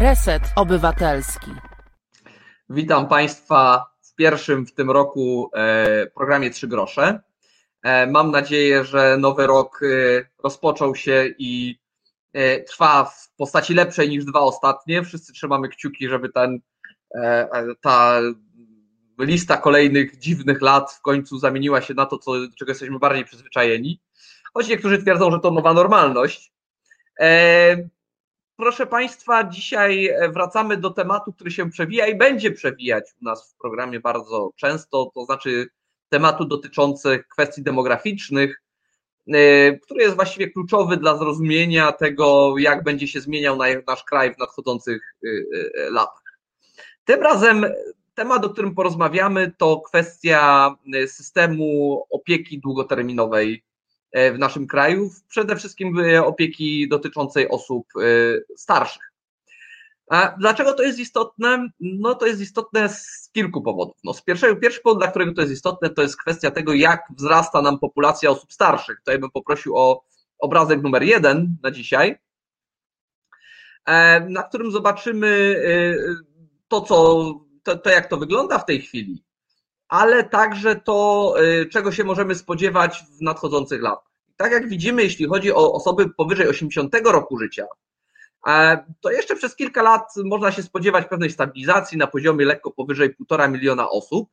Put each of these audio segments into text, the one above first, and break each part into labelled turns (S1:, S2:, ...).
S1: Reset Obywatelski.
S2: Witam Państwa w pierwszym w tym roku e, programie Trzy grosze. E, mam nadzieję, że nowy rok e, rozpoczął się i trwa w postaci lepszej niż dwa ostatnie. Wszyscy trzymamy kciuki, żeby ten, ta lista kolejnych dziwnych lat w końcu zamieniła się na to, co, czego jesteśmy bardziej przyzwyczajeni. Choć niektórzy twierdzą, że to nowa normalność. Proszę Państwa, dzisiaj wracamy do tematu, który się przewija i będzie przewijać u nas w programie bardzo często, to znaczy tematu dotyczących kwestii demograficznych, y, który jest właściwie kluczowy dla zrozumienia tego, jak będzie się zmieniał nasz kraj w nadchodzących latach. Tym razem temat, o którym porozmawiamy, to kwestia systemu opieki długoterminowej E, w naszym kraju, przede wszystkim e, opieki dotyczącej osób e, starszych. A dlaczego to jest istotne? No to jest istotne z kilku powodów. No z pierwszego, pierwszy powód, dla którego to jest istotne, to jest kwestia tego, jak wzrasta nam populacja osób starszych. Tutaj bym poprosił o obrazek numer jeden na dzisiaj, na którym zobaczymy to, co, to, to jak to wygląda w tej chwili ale także to, y, czego się możemy spodziewać w nadchodzących latach. Tak jak widzimy, jeśli chodzi o osoby powyżej 80 roku życia, e, to jeszcze przez kilka lat można się spodziewać pewnej stabilizacji na poziomie lekko powyżej 1,5 miliona osób,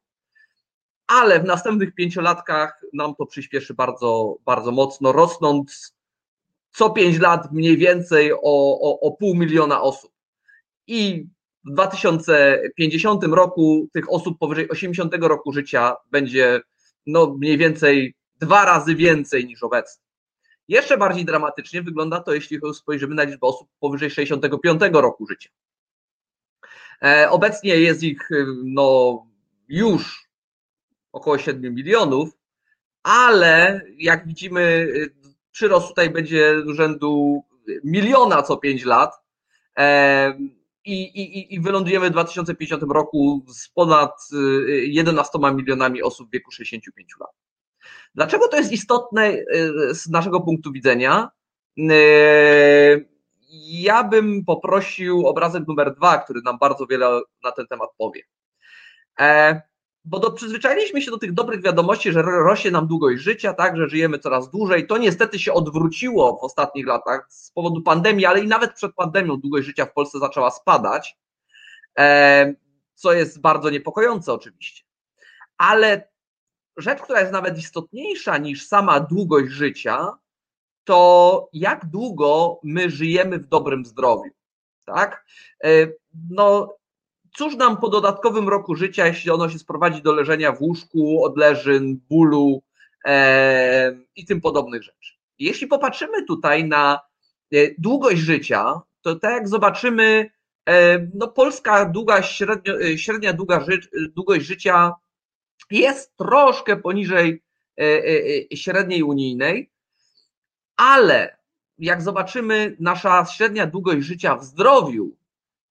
S2: ale w następnych pięciolatkach nam to przyspieszy bardzo, bardzo mocno, rosnąc co pięć lat mniej więcej o, o, o pół miliona osób. I w 2050 roku tych osób powyżej 80 roku życia będzie no mniej więcej dwa razy więcej niż obecnie. Jeszcze bardziej dramatycznie wygląda to, jeśli spojrzymy na liczbę osób powyżej 65 roku życia. E, obecnie jest ich no, już około 7 milionów, ale jak widzimy, przyrost tutaj będzie rzędu miliona co 5 lat. E, i, i, i wylądujemy w 2050 roku z ponad 11 y, milionami osób w wieku 65 lat. Dlaczego to jest istotne y, z naszego punktu widzenia? Y, ja bym poprosił obrazek numer dwa, który nam bardzo wiele na ten temat powie. Bo do, przyzwyczailiśmy się do tych dobrych wiadomości, że rośnie nam długość życia, tak, że żyjemy coraz dłużej. To niestety się odwróciło w ostatnich latach z powodu pandemii, ale i nawet przed pandemią długość życia w Polsce zaczęła spadać, e, co jest bardzo niepokojące oczywiście. Ale rzecz, która jest nawet istotniejsza niż sama długość życia, to jak długo my żyjemy w dobrym zdrowiu. Tak? E, no, cóż nam po dodatkowym roku życia, jeśli ono się sprowadzi do leżenia w łóżku, odleżyn, bólu e, i tym podobnych rzeczy. Jeśli popatrzymy tutaj na e, długość życia, to tak jak zobaczymy, e, no polska długa, średnio, e, średnia długa ży, długość życia jest troszkę poniżej średniej unijnej, ale jak zobaczymy, nasza średnia długość życia w zdrowiu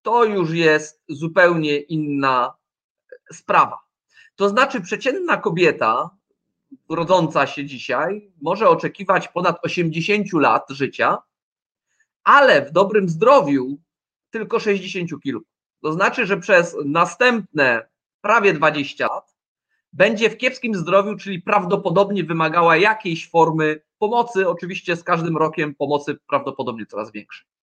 S2: to już jest zupełnie inna sprawa. To znaczy, przeciętna kobieta rodząca się dzisiaj może oczekiwać ponad 80 lat życia, ale w dobrym zdrowiu tylko 60 kilku. To znaczy, że przez następne prawie 20 lat będzie w kiepskim zdrowiu, czyli prawdopodobnie wymagała jakiejś formy pomocy, oczywiście z każdym rokiem pomocy prawdopodobnie coraz większej.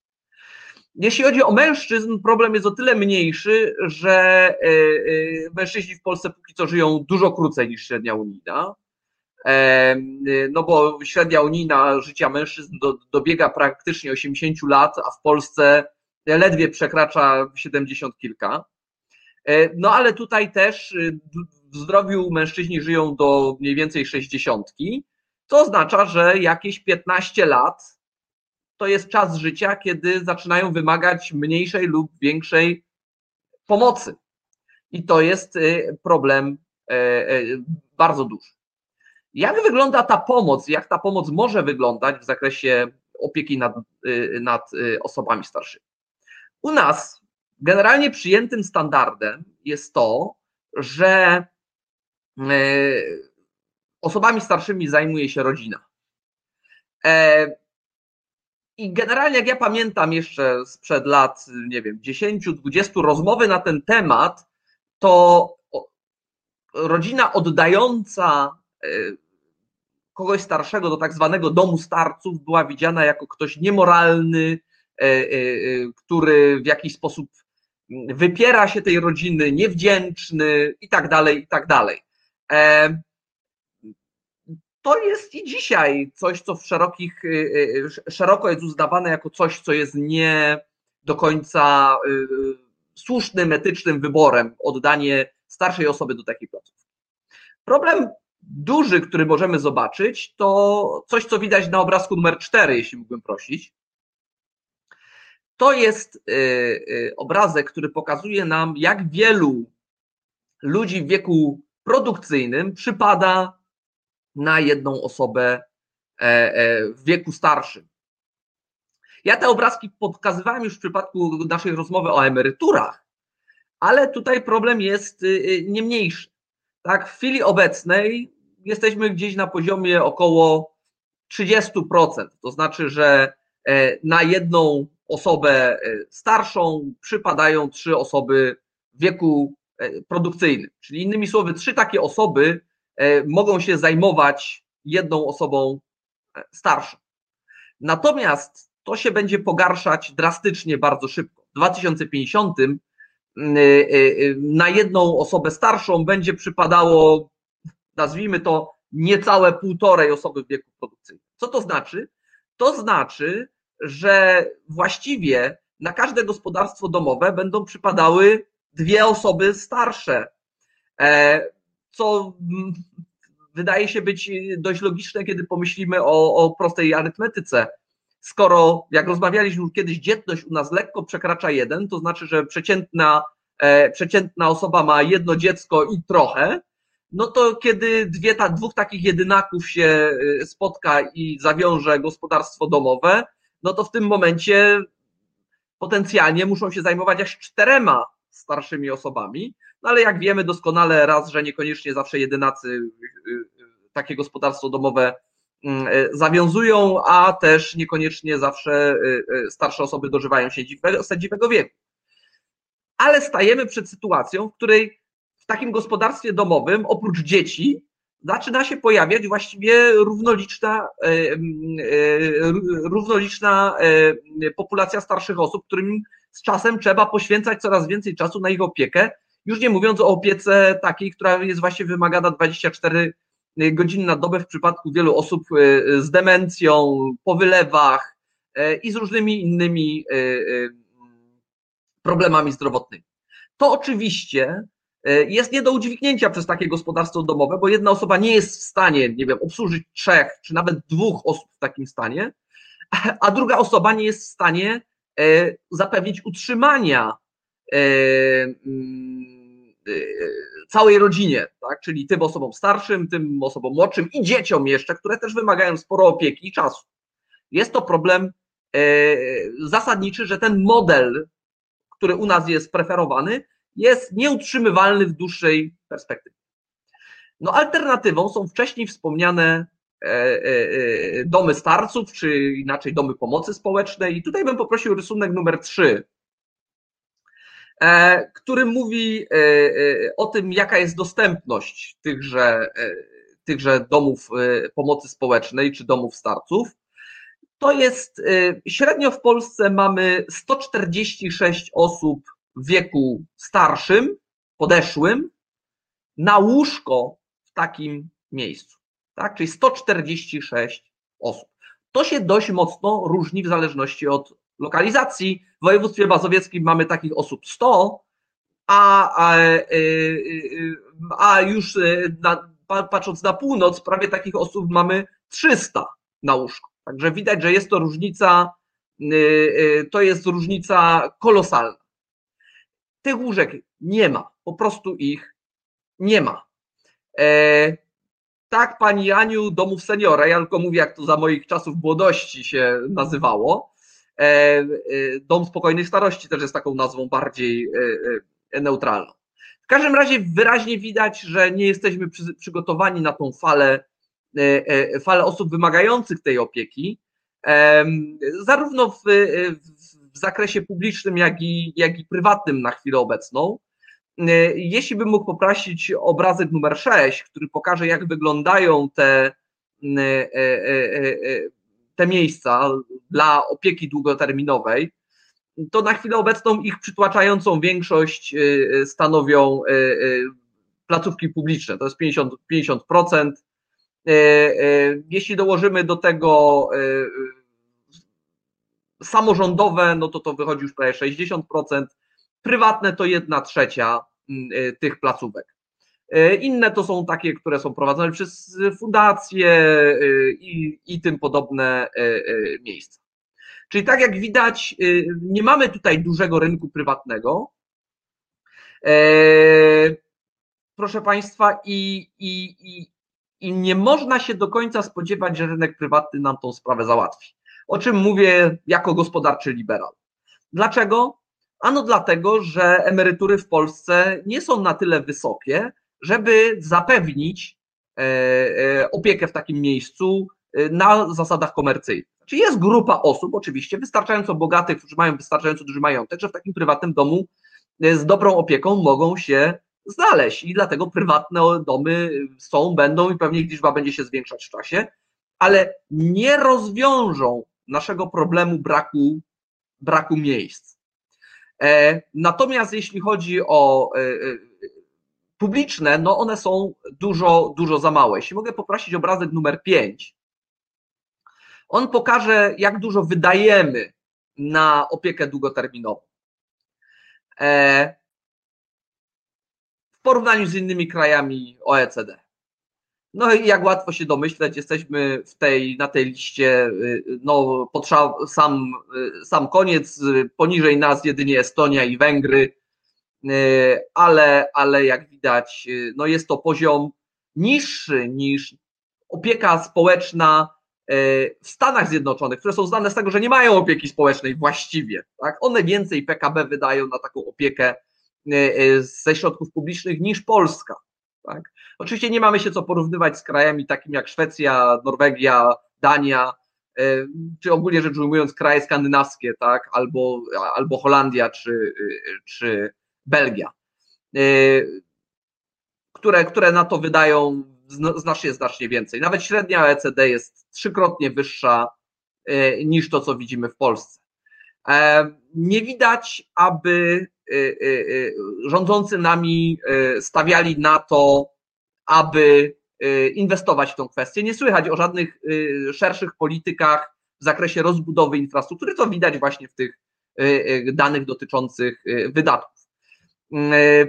S2: Jeśli chodzi o mężczyzn, problem jest o tyle mniejszy, że e, e, mężczyźni w Polsce póki co żyją dużo krócej niż średnia unijna. E, no bo średnia unijna życia mężczyzn do, dobiega praktycznie 80 lat, a w Polsce ledwie przekracza 70 kilka. No ale tutaj też w zdrowiu mężczyźni żyją do mniej więcej 60. To oznacza, że jakieś 15 lat to jest czas życia, kiedy zaczynają wymagać mniejszej lub większej pomocy. I to jest y, problem e, e, bardzo duży. Jak wygląda ta pomoc? Jak ta pomoc może wyglądać w zakresie opieki nad, y, nad y, osobami starszymi? U nas generalnie przyjętym standardem jest to, że e, osobami starszymi zajmuje się rodzina. I generalnie, jak ja pamiętam jeszcze sprzed lat, nie wiem, 10-20 rozmowy na ten temat, to rodzina oddająca e, kogoś starszego do tak zwanego domu starców była widziana jako ktoś niemoralny, e, e, który w jakiś sposób wypiera się tej rodziny, niewdzięczny i tak dalej, i tak dalej. To jest i dzisiaj coś, co w szerokich, szeroko jest uznawane jako coś, co jest nie do końca słusznym, etycznym wyborem, oddanie starszej osoby do takiej placówki. Problem duży, który możemy zobaczyć, to coś, co widać na obrazku numer 4, jeśli mógłbym prosić. To jest y, y, obrazek, który pokazuje nam, jak wielu ludzi w wieku produkcyjnym przypada na jedną osobę e, e, w wieku starszym. Ja te obrazki pokazywałem już w przypadku naszej rozmowy o emeryturach, ale tutaj problem jest y, nie mniejszy. Tak, w chwili obecnej jesteśmy gdzieś na poziomie około 30%. To znaczy, że e, na jedną osobę starszą przypadają trzy osoby w wieku produkcyjnym. Czyli innymi słowy, trzy takie osoby mogą się zajmować jedną osobą starszą. Natomiast to się będzie pogarszać drastycznie bardzo szybko. W 2050 na jedną osobę starszą będzie przypadało nazwijmy to, niecałe półtorej osoby w wieku produkcyjnym. Co to znaczy? To znaczy, że właściwie na każde gospodarstwo domowe będą przypadały dwie osoby starsze, e, co wydaje się być dość logiczne, kiedy pomyślimy o, o prostej arytmetyce. Skoro, jak rozmawialiśmy kiedyś, dzietność u nas lekko przekracza jeden, to znaczy, że przeciętna, e, przeciętna osoba ma jedno dziecko i trochę, no to kiedy dwie, ta, dwóch takich jedynaków się y, spotka i zawiąże gospodarstwo domowe, no to w tym momencie potencjalnie muszą się zajmować aż czterema starszymi osobami, no ale jak wiemy doskonale raz, że niekoniecznie zawsze jedynacy y, y, takie gospodarstwo domowe mm, zawiązują, a też niekoniecznie zawsze starsze osoby dożywają sędziwego wieku. Ale stajemy przed sytuacją, w której takim gospodarstwie domowym, oprócz dzieci, zaczyna się pojawiać właściwie równoliczna, e, równoliczna populacja starszych osób, którym z czasem trzeba poświęcać coraz więcej czasu na ich opiekę, już nie mówiąc o opiece takiej, która jest właśnie wymagana 24 godziny na dobę w przypadku wielu osób z demencją, po wylewach i z różnymi innymi problemami zdrowotnymi. To oczywiście E, jest nie do udźwignięcia przez takie gospodarstwo domowe, bo jedna osoba nie jest w stanie, nie wiem, obsłużyć trzech czy nawet dwóch osób w takim stanie, a druga osoba nie jest w stanie e, zapewnić utrzymania e, całej rodzinie, tak? czyli tym osobom starszym, tym osobom młodszym i dzieciom jeszcze, które też wymagają sporo opieki i czasu. Jest to problem zasadniczy, że ten model, który u nas jest preferowany, jest nieutrzymywalny w dłuższej perspektywie. No alternatywą są wcześniej wspomniane e, e, e, domy starców, czy inaczej domy pomocy społecznej. I tutaj bym poprosił rysunek numer 3, który mówi o tym, jaka jest dostępność tychże, tychże domów pomocy społecznej czy domów starców. To jest średnio w Polsce mamy 146 osób w wieku starszym, podeszłym, na łóżko w takim miejscu. Tak? Czyli 146 osób. To się dość mocno różni w zależności od lokalizacji. W województwie mazowieckim mamy takich osób 100, a, a, e, e, a już e, na, patrząc na północ, prawie takich osób mamy 300 na łóżko. Także widać, że jest to różnica, to jest różnica kolosalna. Tych łóżek nie ma, po prostu ich nie ma. E, tak, pani Aniu, domów seniora, ja tylko mówię, jak to za moich czasów młodości się nazywało. E, e, Dom spokojnej starości też jest taką nazwą bardziej e, neutralną. W każdym razie wyraźnie widać, że nie jesteśmy przy, przygotowani na tą falę, falę osób wymagających tej opieki. zarówno w, w zakresie publicznym, jak i, jak i prywatnym na chwilę obecną. Jeśli bym mógł poprosić obrazek numer 6, który pokaże, jak wyglądają te, te miejsca dla opieki długoterminowej, to na chwilę obecną ich przytłaczającą większość stanowią placówki publiczne, to jest 50%. 50%. E, e, jeśli dołożymy do tego samorządowe, no to to wychodzi już prawie 60%, prywatne to jedna trzecia tych placówek. Inne to są takie, które są prowadzone przez fundacje i, i tym podobne miejsca. Czyli tak jak widać, nie mamy tutaj dużego rynku prywatnego proszę Państwa, i, i, i, i nie można się do końca spodziewać, że rynek prywatny nam tą sprawę załatwi. O czym mówię jako gospodarczy liberał. Dlaczego? Ano dlatego, że emerytury w Polsce nie są na tyle wysokie, żeby zapewnić e, e, opiekę w takim miejscu e, na zasadach komercyjnych. Czyli jest grupa osób, oczywiście, wystarczająco bogatych, którzy mają wystarczająco duży majątek, że w takim prywatnym domu z dobrą opieką mogą się znaleźć i dlatego prywatne domy są, będą i pewnie ich liczba będzie się zwiększać w czasie, ale nie rozwiążą naszego problemu braku, braku miejsc. Natomiast jeśli chodzi o publiczne, no one są dużo, dużo za małe. Jeśli mogę poprosić obrazek numer 5, on pokaże, jak dużo wydajemy na opiekę długoterminową w porównaniu z innymi krajami OECD. No i jak łatwo się domyśleć, jesteśmy w tej, na tej liście, y, no potrzeba, sam, y, sam koniec, poniżej nas jedynie Estonia i Węgry, y, ale, ale jak widać, no jest to poziom niższy niż opieka społeczna w Stanach Zjednoczonych, które są znane z tego, że nie mają opieki społecznej właściwie. Tak? One więcej PKB wydają na taką opiekę E, e, ze środków publicznych niż Polska. Tak? Oczywiście nie mamy się co porównywać z krajami takimi jak Szwecja, Norwegia, Dania, e, czy ogólnie rzecz ujmując kraje skandynawskie, tak? albo, albo Holandia, czy, czy Belgia, które, które na to wydają znacznie, znacznie więcej. Nawet średnia OECD jest trzykrotnie wyższa niż to, co widzimy w Polsce. Nie widać, aby Y, y, y, rządzący nami stawiali na to, aby inwestować w tą kwestię. Nie słychać o żadnych szerszych politykach w zakresie rozbudowy infrastruktury, co widać właśnie w tych danych dotyczących wydatków.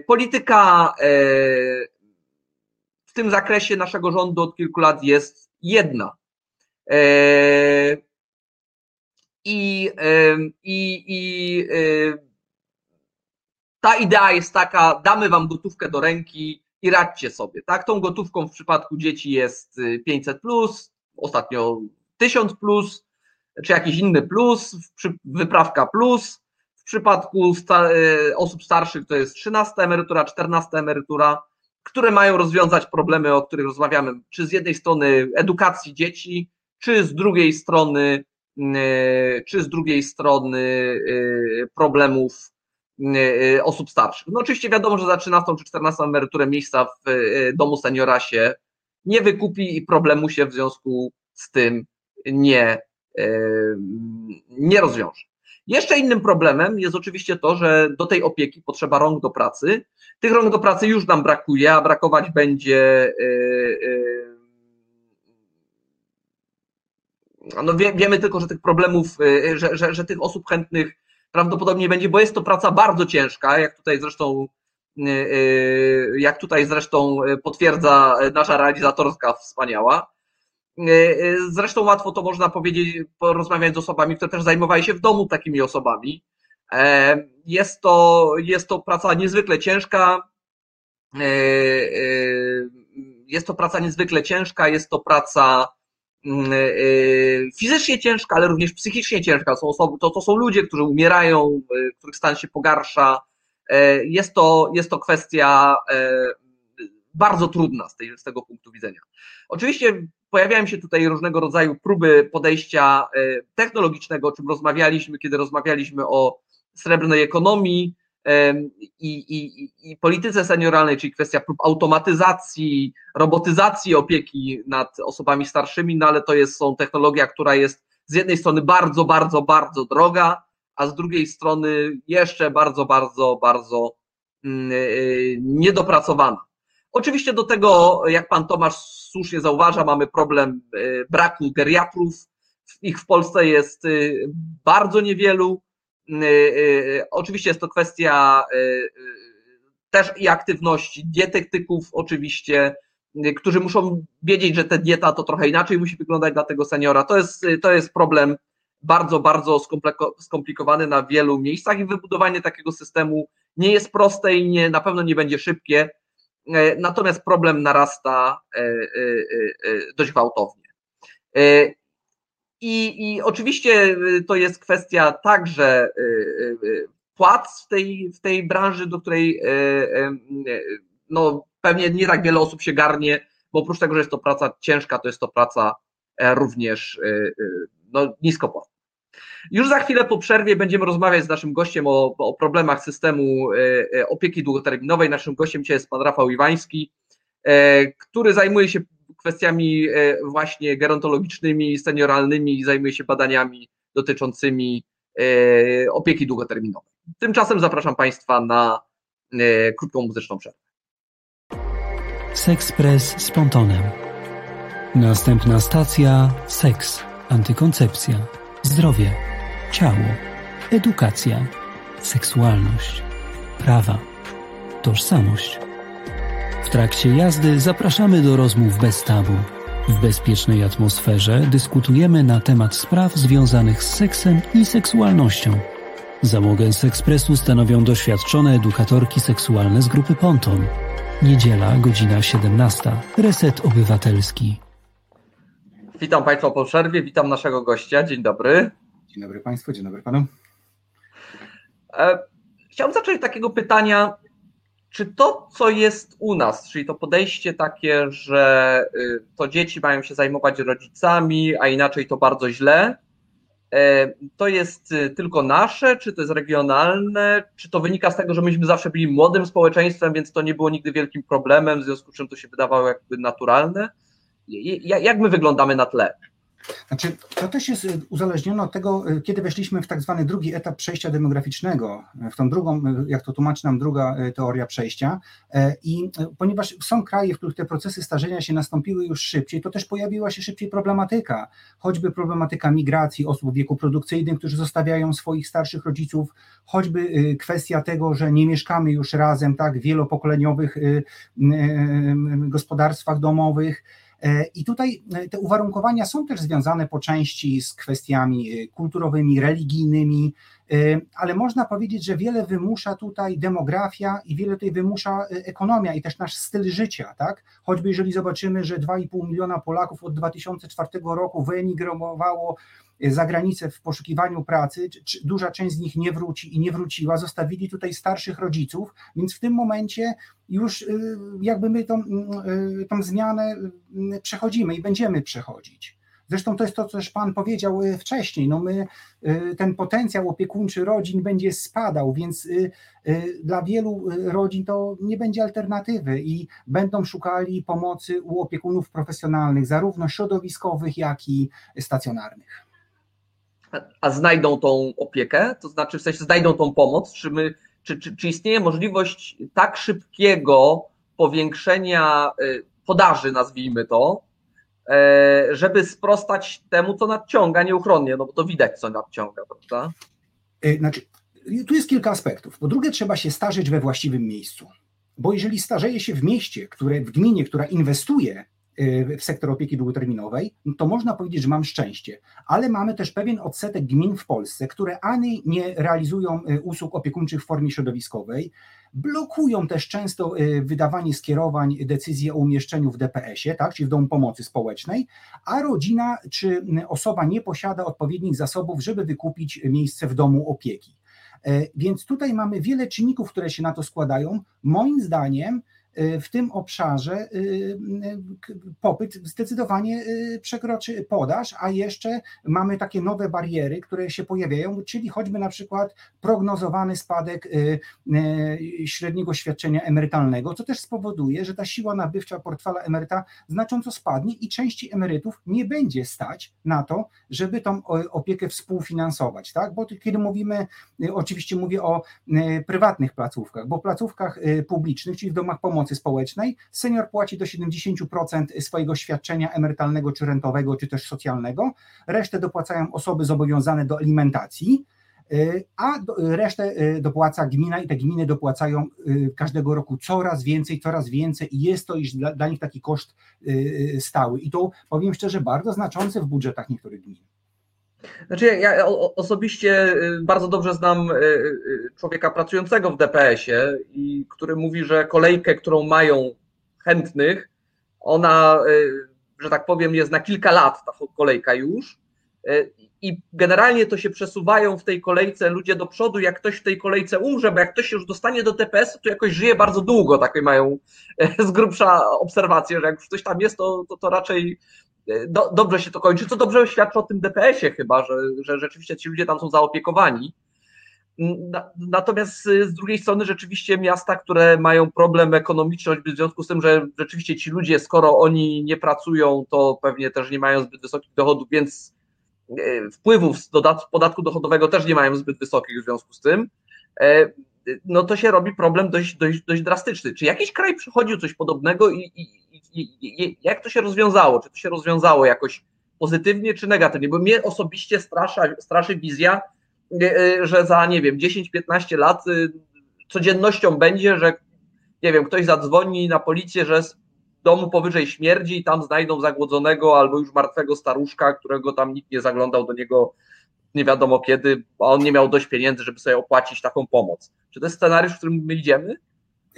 S2: Polityka w tym zakresie naszego rządu od kilku lat jest jedna. I, i, i ta idea jest taka, damy wam gotówkę do ręki i radźcie sobie. Tak, tą gotówką w przypadku dzieci jest 500 y, plus, ostatnio 1000 plus, czy jakiś inny plus, wyprawka plus. W przypadku y, osób starszych to jest 13 emerytura, 14 emerytura, które mają rozwiązać problemy, o których rozmawiamy, czy z jednej strony edukacji dzieci, czy z drugiej strony, y, czy z drugiej strony problemów Y, y, osób starszych. No oczywiście wiadomo, że za 13 czy 14 emeryturę miejsca w domu seniora się nie wykupi i problemu się w związku z tym nie, nie rozwiąże. Jeszcze innym problemem jest oczywiście to, że do tej opieki potrzeba rąk do pracy. Tych rąk do pracy już nam brakuje, a brakować będzie. No wie, wiemy tylko, że tych problemów, że, że, że tych osób chętnych prawdopodobnie będzie, bo jest to praca bardzo ciężka, jak tutaj zresztą y, y, jak tutaj zresztą potwierdza nasza realizatorska wspaniała. Y, zresztą łatwo to można powiedzieć, porozmawiając z osobami, które też zajmowały się w domu takimi osobami. E, jest to, jest to praca niezwykle ciężka. E, e, jest to praca niezwykle ciężka, jest to praca e, e, fizycznie ciężka, ale również psychicznie ciężka. Są osoby, to, to są ludzie, którzy umierają, e, których stan się pogarsza. Jest to, jest to kwestia bardzo trudna z, tej, z tego punktu widzenia. Oczywiście pojawiają się tutaj różnego rodzaju próby podejścia technologicznego, o czym rozmawialiśmy, kiedy rozmawialiśmy o srebrnej ekonomii, i, i, i polityce senioralnej, czyli kwestia prób automatyzacji, robotyzacji opieki nad osobami starszymi, no ale to jest, są technologia, która jest z jednej strony bardzo, bardzo, bardzo droga, a z drugiej strony jeszcze bardzo, bardzo, bardzo mm, e, niedopracowana. Oczywiście do tego, jak pan Tomasz słusznie zauważa, mamy problem e, braku geriatrów. Ich w Polsce jest e, bardzo niewielu. Y, oczywiście jest to kwestia też i aktywności dietetyków, oczywiście, którzy muszą wiedzieć, że ta dieta to trochę inaczej musi wyglądać dla tego seniora. To jest, to jest problem bardzo, bardzo skomplikowany na wielu miejscach i wybudowanie takiego systemu nie jest proste i nie, na pewno nie będzie szybkie. Natomiast problem narasta dość gwałtownie. I, I oczywiście to jest kwestia także płac w tej, w tej branży, do której no, pewnie nie tak wiele osób się garnie, bo oprócz tego, że jest to praca ciężka, to jest to praca e, również no, nisko Już za chwilę po przerwie będziemy rozmawiać z naszym gościem o, o problemach systemu opieki długoterminowej. Naszym gościem dzisiaj jest pan Rafał Iwański, e, który zajmuje się kwestiami e, właśnie gerontologicznymi, senioralnymi i zajmuje się badaniami dotyczącymi e, opieki długoterminowej. Tymczasem zapraszam Państwa na e, krótką muzyczną przerwę.
S3: Sexpress z Pontonem. Następna stacja seks, antykoncepcja, zdrowie, ciało, edukacja, seksualność, prawa, tożsamość trakcie jazdy zapraszamy do rozmów bez tabu. W bezpiecznej atmosferze dyskutujemy na temat spraw związanych z seksem i seksualnością. Załogę z ekspresu stanowią doświadczone edukatorki seksualne z grupy Ponton. Niedziela, godzina 17. Reset Obywatelski.
S2: Witam Państwa po przerwie, witam naszego gościa. Dzień dobry.
S4: Dzień dobry Państwu, dzień dobry Panu.
S2: E, chciałbym zacząć od takiego pytania, czy to, co jest u nas, czyli to podejście takie, że y, to dzieci mają się zajmować rodzicami, a inaczej to bardzo źle, e, to jest y, tylko nasze, czy to jest regionalne, czy to wynika z tego, że myśmy zawsze byli młodym społeczeństwem, więc to nie było nigdy wielkim problemem, w związku z czym to się wydawało jakby naturalne? Jak my wyglądamy na tle?
S4: Znaczy, to też jest y, uzależnione od tego, y, kiedy weszliśmy w tak zwany drugi etap przejścia demograficznego, y, w tą drugą, jak to tłumaczy nam druga teoria przejścia. I ponieważ są kraje, w których te procesy starzenia się nastąpiły już szybciej, to też pojawiła się szybciej problematyka, choćby problematyka migracji osób w wieku produkcyjnym, którzy zostawiają swoich starszych rodziców, choćby kwestia tego, że nie mieszkamy już razem, tak, w wielopokoleniowych gospodarstwach domowych. E, I tutaj e, te uwarunkowania są też związane po części z kwestiami e, kulturowymi, religijnymi, ale można powiedzieć, że wiele wymusza tutaj demografia i wiele tutaj wymusza ekonomia i też nasz styl życia, tak? Choćby jeżeli zobaczymy, że 2,5 miliona Polaków od 2004 roku wyemigrowało za granicę w poszukiwaniu pracy, duża część z nich nie wróci i nie wróciła, zostawili tutaj starszych rodziców, więc w tym momencie już y, jakby my tą, y, tą zmianę y, przechodzimy i będziemy przechodzić. Zresztą to jest to, co też Pan powiedział wcześniej. No my, ten potencjał opiekuńczy rodzin będzie spadał, więc dla wielu rodzin to nie będzie alternatywy i będą szukali pomocy u opiekunów profesjonalnych, zarówno środowiskowych, jak i stacjonarnych
S2: a znajdą tą opiekę, to znaczy w sensie znajdą tą pomoc, czy, my, czy, czy, czy istnieje możliwość tak szybkiego powiększenia y, podaży, nazwijmy to, e, żeby sprostać temu, co nadciąga nieuchronnie, no bo to widać, co nadciąga, prawda?
S4: Y, znaczy, tu jest kilka aspektów. Po drugie, trzeba się starzeć we właściwym miejscu. Bo jeżeli starzeje się w mieście, które, w gminie, która inwestuje w sektor opieki długoterminowej, no to można powiedzieć, że mam szczęście. Ale mamy też pewien odsetek gmin w Polsce, które ani nie realizują y, usług opiekuńczych w formie środowiskowej, blokują też często y, wydawanie skierowań, decyzji o umieszczeniu w DPS-ie, tak, czyli w domu pomocy społecznej, a rodzina czy osoba nie posiada odpowiednich zasobów, żeby wykupić miejsce w domu opieki. Więc tutaj mamy wiele czynników, które się na to składają. Moim zdaniem Y, w tym obszarze y, y, popyt zdecydowanie przekroczy podaż, a jeszcze mamy takie nowe bariery, które się pojawiają, czyli choćby na przykład prognozowany spadek średniego świadczenia emerytalnego, co też spowoduje, że ta siła nabywcza portfela emeryta znacząco spadnie i części emerytów nie będzie stać na to, żeby tą opiekę współfinansować, tak? Bo kiedy mówimy, oczywiście mówię o prywatnych placówkach, bo placówkach publicznych, czyli w domach pomocy, pomocy społecznej, senior płaci do 70% swojego świadczenia emerytalnego czy rentowego, czy też socjalnego, resztę dopłacają osoby zobowiązane do alimentacji, y, a resztę y, dopłaca gmina i te gminy dopłacają y, każdego roku coraz więcej, coraz więcej i jest to już dla, dla nich taki koszt stały. I to powiem szczerze, bardzo znaczący w budżetach niektórych gmin.
S2: Znaczy, ja osobiście y, bardzo dobrze znam y, y, człowieka pracującego w DPS-ie i który mówi, że kolejkę, którą mają chętnych, ona, że tak powiem, jest na kilka lat ta kolejka już. I generalnie to się przesuwają w tej kolejce ludzie do przodu, jak ktoś w tej kolejce umrze, bo jak ktoś już dostanie do TPS-u, to jakoś żyje bardzo długo, takie mają z grubsza obserwacje, że jak już ktoś tam jest, to, to, to raczej do, dobrze się to kończy, co dobrze świadczy o tym DPS-ie chyba, że, że rzeczywiście ci ludzie tam są zaopiekowani. Natomiast z drugiej strony rzeczywiście miasta, które mają problem ekonomiczny, w związku z tym, że rzeczywiście ci ludzie, skoro oni nie pracują, to pewnie też nie mają zbyt wysokich dochodów, więc e, wpływów z podatku dochodowego też nie mają zbyt wysokich w związku z tym, e, no to się robi problem dość, dość, dość drastyczny. Czy jakiś kraj przechodził coś podobnego i, i, i, jak to się rozwiązało? Czy to się rozwiązało jakoś pozytywnie czy negatywnie? Bo mnie osobiście strasza, straszy wizja, e, e, że za, nie wiem, 10-15 lat codziennością będzie, że nie wiem, ktoś zadzwoni na policję, że domu powyżej śmierdzi i tam znajdą zagłodzonego albo już martwego staruszka, którego tam nikt nie zaglądał do niego nie wiadomo kiedy, a on nie miał dość pieniędzy, żeby sobie opłacić taką pomoc. Czy to jest scenariusz, w którym my idziemy?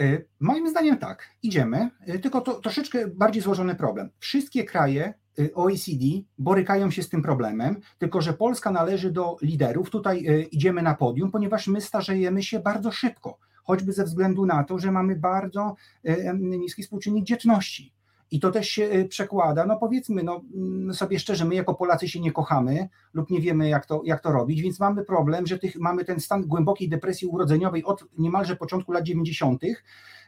S4: E, moim zdaniem tak, idziemy, e, tylko to troszeczkę bardziej złożony problem. Wszystkie kraje e, OECD borykają się z tym problemem, tylko że Polska należy do liderów. Tutaj idziemy na podium, ponieważ my starzejemy się bardzo szybko, choćby ze względu na to, że mamy bardzo niski współczynnik dzietności. I to też się y, przekłada, no powiedzmy no, mm, sobie szczerze, my jako Polacy się nie kochamy lub nie wiemy jak to, jak to robić, więc mamy problem, że tych, mamy ten stan głębokiej depresji urodzeniowej od niemalże początku lat 90.,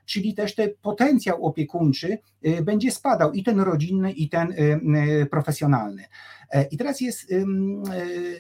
S4: czyli też ten potencjał opiekuńczy y, będzie spadał i ten rodzinny, i ten y, profesjonalny. E, I teraz jest,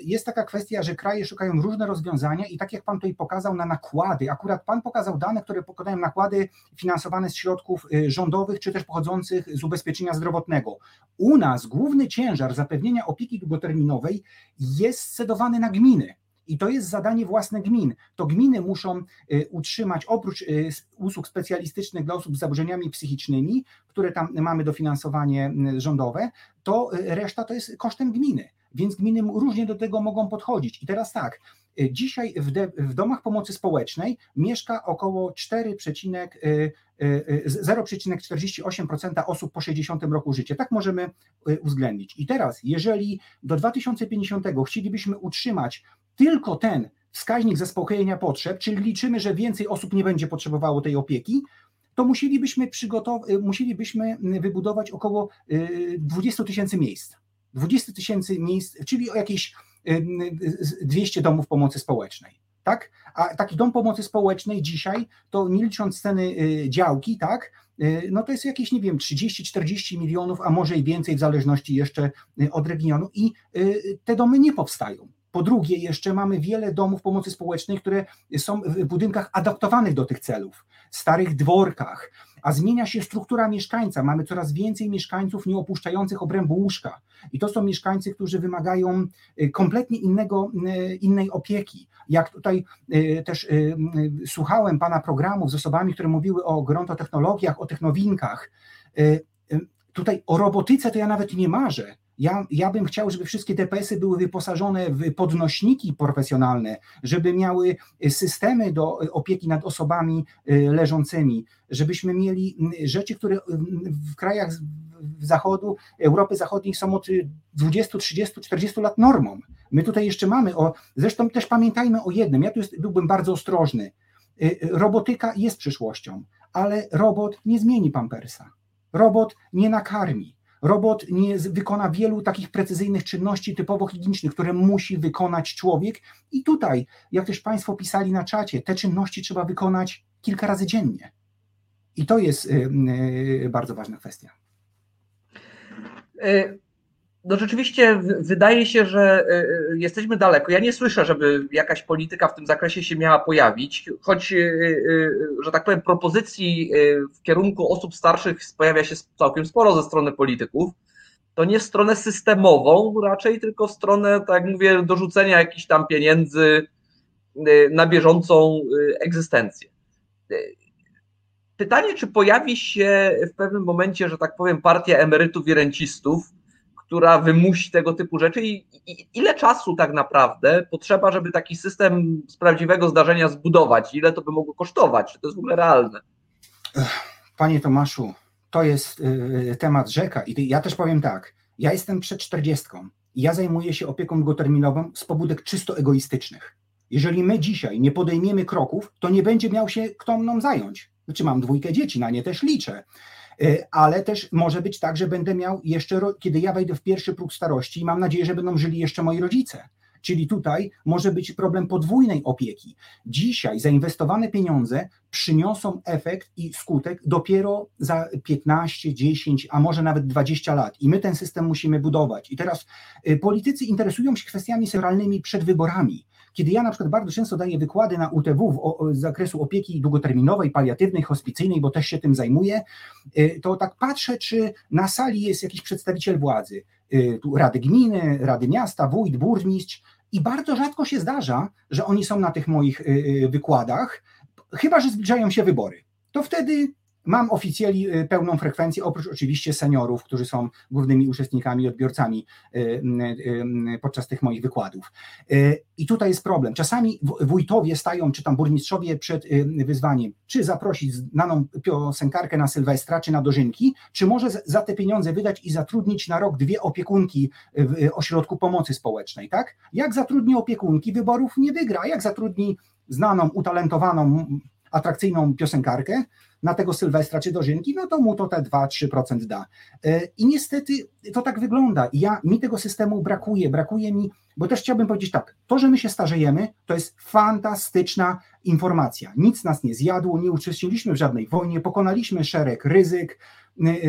S4: jest taka kwestia, że kraje szukają różne rozwiązania i tak jak Pan tutaj pokazał na nakłady, akurat Pan pokazał dane, które pokazują nakłady finansowane z środków rządowych, czy też pochodzących z ubezpieczenia zdrowotnego. U nas główny ciężar zapewnienia opieki długoterminowej jest scedowany na gminy. I to jest zadanie własne gmin. To gminy muszą y, utrzymać, oprócz y, usług specjalistycznych dla osób z zaburzeniami psychicznymi, które tam mamy dofinansowanie y, rządowe, to reszta to jest kosztem gminy. Więc gminy różnie do tego mogą podchodzić. I teraz tak, dzisiaj w, de, w domach pomocy społecznej mieszka około 0,48% osób po 60 roku życia. Tak możemy uwzględnić. I teraz, jeżeli do 2050 chcielibyśmy utrzymać tylko ten wskaźnik zaspokojenia potrzeb, czyli liczymy, że więcej osób nie będzie potrzebowało tej opieki, to musielibyśmy, przygotow- musielibyśmy wybudować około 20 y, tysięcy miejsc. 20 tysięcy miejsc, czyli jakieś 200 domów pomocy społecznej. Tak? A taki dom pomocy społecznej dzisiaj, to nie licząc ceny y, działki, tak, y, no to jest jakieś, nie wiem, 30-40 milionów, a może i więcej, w zależności jeszcze od regionu, i te domy nie powstają. Po drugie, jeszcze mamy wiele domów pomocy społecznej, które są w budynkach adaptowanych do tych celów, starych dworkach, a zmienia się struktura mieszkańca. Mamy coraz więcej mieszkańców nieopuszczających obrębu łóżka. I to są mieszkańcy, którzy wymagają y, kompletnie innego, y, innej opieki. Jak tutaj y, też słuchałem Pana programów z osobami, które mówiły o grontotechnologiach, o technowinkach. Tutaj o robotyce to ja nawet nie marzę ja, ja bym chciał, żeby wszystkie DPS-y były wyposażone w podnośniki profesjonalne, żeby miały systemy do opieki nad osobami y, leżącymi, żebyśmy mieli rzeczy, które w krajach zachodu, Europy Zachodniej są od 20, 30, 40 lat normą. My tutaj jeszcze mamy, o, zresztą też pamiętajmy o jednym, ja tu jest, byłbym bardzo ostrożny. Y, robotyka jest przyszłością, ale robot nie zmieni pampersa. Robot nie nakarmi. Robot nie wykona wielu takich precyzyjnych czynności typowo higienicznych, które musi wykonać człowiek. I tutaj, jak też Państwo pisali na czacie, te czynności trzeba wykonać kilka razy dziennie. I to jest y, bardzo ważna kwestia.
S2: Y, no rzeczywiście wydaje się, że jesteśmy daleko. Ja nie słyszę, żeby jakaś polityka w tym zakresie się miała pojawić, choć, że tak powiem, propozycji w kierunku osób starszych pojawia się całkiem sporo ze strony polityków. To nie w stronę systemową raczej, tylko w stronę, tak jak mówię, dorzucenia jakichś tam pieniędzy na bieżącą egzystencję. Pytanie, czy pojawi się w pewnym momencie, że tak powiem, partia emerytów i rencistów, która wymusi tego typu rzeczy i, i ile czasu tak naprawdę potrzeba, żeby taki system z prawdziwego zdarzenia zbudować? Ile to by mogło kosztować? Czy to jest w ogóle realne?
S4: Panie Tomaszu, to jest y, temat rzeka i ja też powiem tak, ja jestem przed czterdziestką i ja zajmuję się opieką długoterminową z pobudek czysto egoistycznych. Jeżeli my dzisiaj nie podejmiemy kroków, to nie będzie miał się kto mną zająć. Znaczy mam dwójkę dzieci, na nie też liczę. E, ale też może być tak, że będę miał jeszcze, kiedy ja wejdę w pierwszy próg starości mam nadzieję, że będą żyli jeszcze moi rodzice. Czyli tutaj może być problem podwójnej opieki. Dzisiaj zainwestowane pieniądze przyniosą efekt i skutek dopiero za 15, 10, a może nawet 20 lat. I my ten system musimy budować. I teraz e, politycy interesują się kwestiami senioralnymi przed wyborami. Kiedy ja na przykład bardzo często daję wykłady na UTW z zakresu opieki długoterminowej, paliatywnej, hospicyjnej, bo też się tym zajmuję, y, to tak patrzę, czy na sali jest jakiś przedstawiciel władzy, y, tu Rady Gminy, Rady Miasta, wójt, burmistrz i bardzo rzadko się zdarza, że oni są na tych moich y, wykładach, chyba że zbliżają się wybory. To wtedy Mam oficjeli y, pełną frekwencję, oprócz oczywiście seniorów, którzy są głównymi uczestnikami odbiorcami y, y, podczas tych moich wykładów. I tutaj jest problem. Czasami wójtowie stają, czy tam burmistrzowie przed wyzwaniem, czy zaprosić znaną piosenkarkę na Sylwestra, czy na dożynki, czy może za te pieniądze wydać i zatrudnić na rok dwie opiekunki w ośrodku pomocy społecznej, tak? Jak zatrudni opiekunki, wyborów nie wygra. Jak zatrudni znaną, utalentowaną, atrakcyjną piosenkarkę, na tego Sylwestra czy dożynki, no to mu to te 2-3% da. E, I niestety to tak wygląda. Ja, mi tego systemu brakuje, brakuje mi, bo też chciałbym powiedzieć tak, to, że my się starzejemy, to jest fantastyczna informacja. Nic nas nie zjadło, nie uczestniczyliśmy w żadnej wojnie, pokonaliśmy szereg ryzyk,